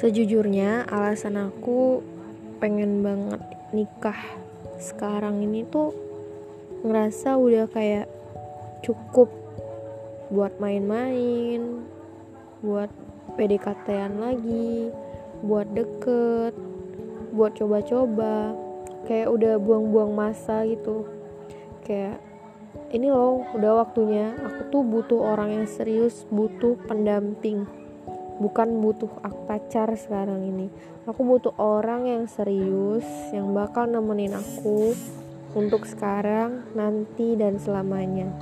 Sejujurnya alasan aku pengen banget nikah sekarang ini tuh ngerasa udah kayak cukup buat main-main, buat PDKT-an lagi, buat deket, buat coba-coba. Kayak udah buang-buang masa gitu. Kayak ini loh, udah waktunya aku tuh butuh orang yang serius, butuh pendamping bukan butuh aku pacar sekarang ini. Aku butuh orang yang serius yang bakal nemenin aku untuk sekarang nanti dan selamanya